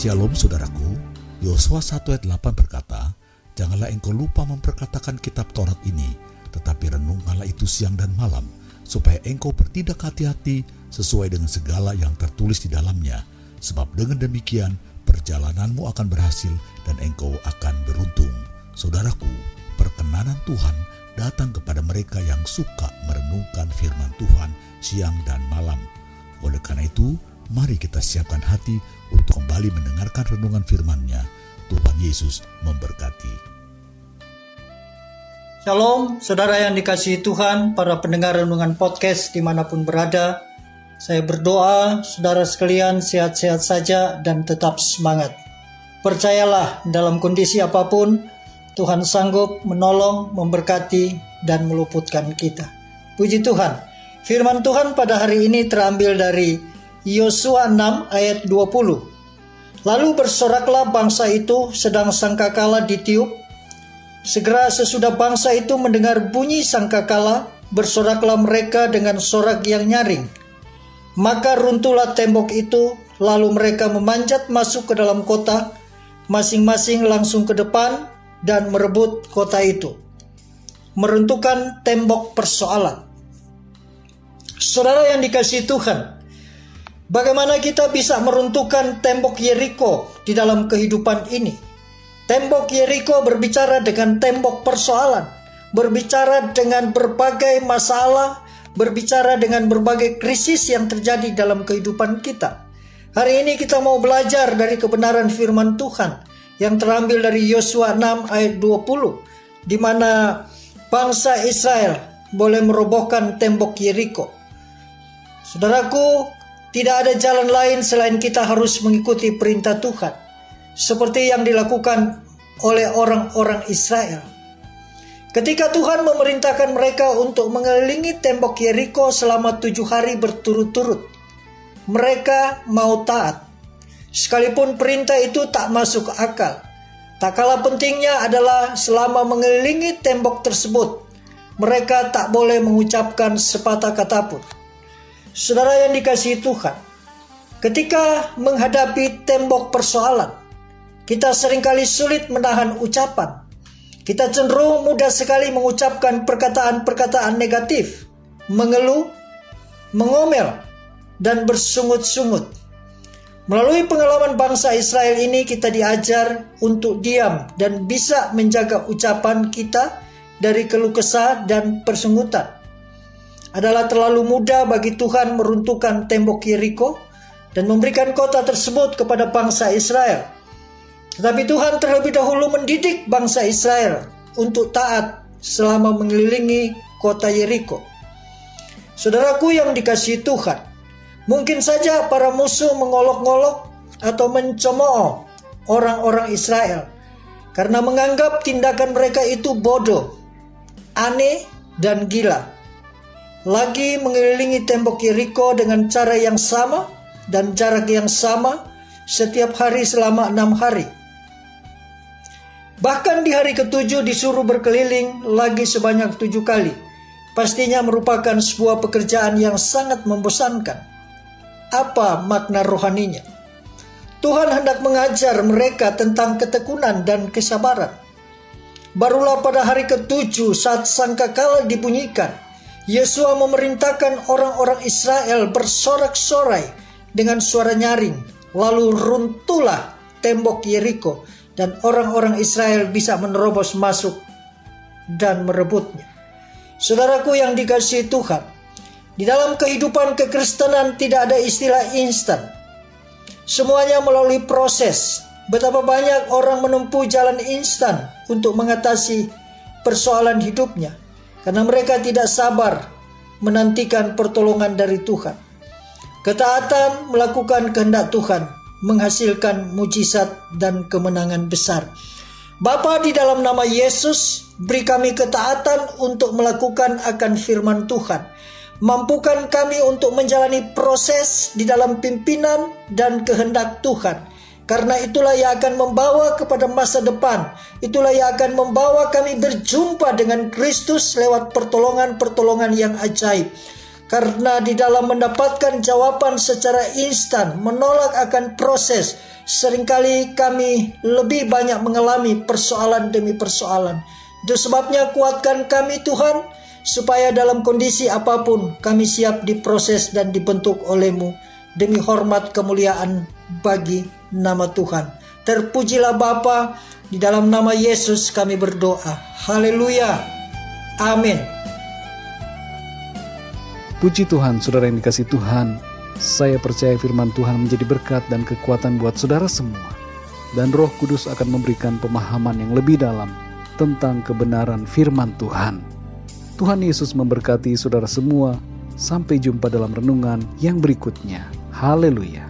Shalom saudaraku, Yosua 1 ayat 8 berkata, Janganlah engkau lupa memperkatakan kitab Taurat ini, tetapi renungkanlah itu siang dan malam, supaya engkau bertindak hati-hati sesuai dengan segala yang tertulis di dalamnya. Sebab dengan demikian, perjalananmu akan berhasil dan engkau akan beruntung. Saudaraku, perkenanan Tuhan datang kepada mereka yang suka merenungkan firman Tuhan siang dan malam. Oleh karena itu, mari kita siapkan hati untuk kembali mendengarkan renungan firman-Nya. Tuhan Yesus memberkati. Shalom, saudara yang dikasihi Tuhan, para pendengar renungan podcast di mana pun berada. Saya berdoa, saudara sekalian sehat-sehat saja dan tetap semangat. Percayalah, dalam kondisi apa pun, Tuhan sanggup menolong, memberkati, dan meluputkan kita. Puji Tuhan. Firman Tuhan pada hari ini terambil dari Yosua 6 ayat 20. Lalu bersoraklah bangsa itu sedang sangkakala ditiup. Segera sesudah bangsa itu mendengar bunyi sangkakala, bersoraklah mereka dengan sorak yang nyaring. Maka runtuhlah tembok itu, lalu mereka memanjat masuk ke dalam kota, masing-masing langsung ke depan dan merebut kota itu. Meruntuhkan tembok persoalan. Saudara yang dikasih Tuhan, Bagaimana kita bisa meruntuhkan tembok Yeriko di dalam kehidupan ini? Tembok Yeriko berbicara dengan tembok persoalan, berbicara dengan berbagai masalah, berbicara dengan berbagai krisis yang terjadi dalam kehidupan kita. Hari ini kita mau belajar dari kebenaran firman Tuhan yang terambil dari Yosua 6 ayat 20 di mana bangsa Israel boleh merobohkan tembok Yeriko. Saudaraku, tidak ada jalan lain selain kita harus mengikuti perintah Tuhan, seperti yang dilakukan oleh orang-orang Israel. Ketika Tuhan memerintahkan mereka untuk mengelilingi tembok Yeriko selama tujuh hari berturut-turut, mereka mau taat. Sekalipun perintah itu tak masuk akal, tak kalah pentingnya adalah selama mengelilingi tembok tersebut, mereka tak boleh mengucapkan sepatah kata pun. Saudara yang dikasihi Tuhan, ketika menghadapi tembok persoalan, kita sering kali sulit menahan ucapan. Kita cenderung mudah sekali mengucapkan perkataan-perkataan negatif, mengeluh, mengomel, dan bersungut-sungut. Melalui pengalaman bangsa Israel ini kita diajar untuk diam dan bisa menjaga ucapan kita dari keluh kesah dan persungutan adalah terlalu mudah bagi Tuhan meruntuhkan tembok Yeriko dan memberikan kota tersebut kepada bangsa Israel. Tetapi Tuhan terlebih dahulu mendidik bangsa Israel untuk taat selama mengelilingi kota Yeriko. Saudaraku yang dikasihi Tuhan, mungkin saja para musuh mengolok-ngolok atau mencemooh orang-orang Israel karena menganggap tindakan mereka itu bodoh, aneh, dan gila lagi mengelilingi tembok Yeriko dengan cara yang sama dan jarak yang sama setiap hari selama enam hari. Bahkan di hari ketujuh disuruh berkeliling lagi sebanyak tujuh kali. Pastinya merupakan sebuah pekerjaan yang sangat membosankan. Apa makna rohaninya? Tuhan hendak mengajar mereka tentang ketekunan dan kesabaran. Barulah pada hari ketujuh saat sangkakala dibunyikan, Yesua memerintahkan orang-orang Israel bersorak-sorai dengan suara nyaring. Lalu runtuhlah tembok Yeriko dan orang-orang Israel bisa menerobos masuk dan merebutnya. Saudaraku yang dikasihi Tuhan, di dalam kehidupan kekristenan tidak ada istilah instan. Semuanya melalui proses. Betapa banyak orang menempuh jalan instan untuk mengatasi persoalan hidupnya karena mereka tidak sabar menantikan pertolongan dari Tuhan. Ketaatan melakukan kehendak Tuhan menghasilkan mujizat dan kemenangan besar. Bapa di dalam nama Yesus, beri kami ketaatan untuk melakukan akan firman Tuhan. Mampukan kami untuk menjalani proses di dalam pimpinan dan kehendak Tuhan karena itulah yang akan membawa kepada masa depan. Itulah yang akan membawa kami berjumpa dengan Kristus lewat pertolongan-pertolongan yang ajaib. Karena di dalam mendapatkan jawaban secara instan, menolak akan proses, sering kali kami lebih banyak mengalami persoalan demi persoalan. Itu sebabnya kuatkan kami Tuhan, supaya dalam kondisi apa pun kami siap diproses dan dibentuk olehmu demi hormat kemuliaan bagi nama Tuhan. Terpujilah Bapa, di dalam nama Yesus kami berdoa. Haleluya. Amin. Puji Tuhan, saudara yang dikasih Tuhan. Saya percaya firman Tuhan menjadi berkat dan kekuatan buat saudara semua. Dan roh kudus akan memberikan pemahaman yang lebih dalam tentang kebenaran firman Tuhan. Tuhan Yesus memberkati saudara semua. Sampai jumpa dalam renungan yang berikutnya. Haleluya.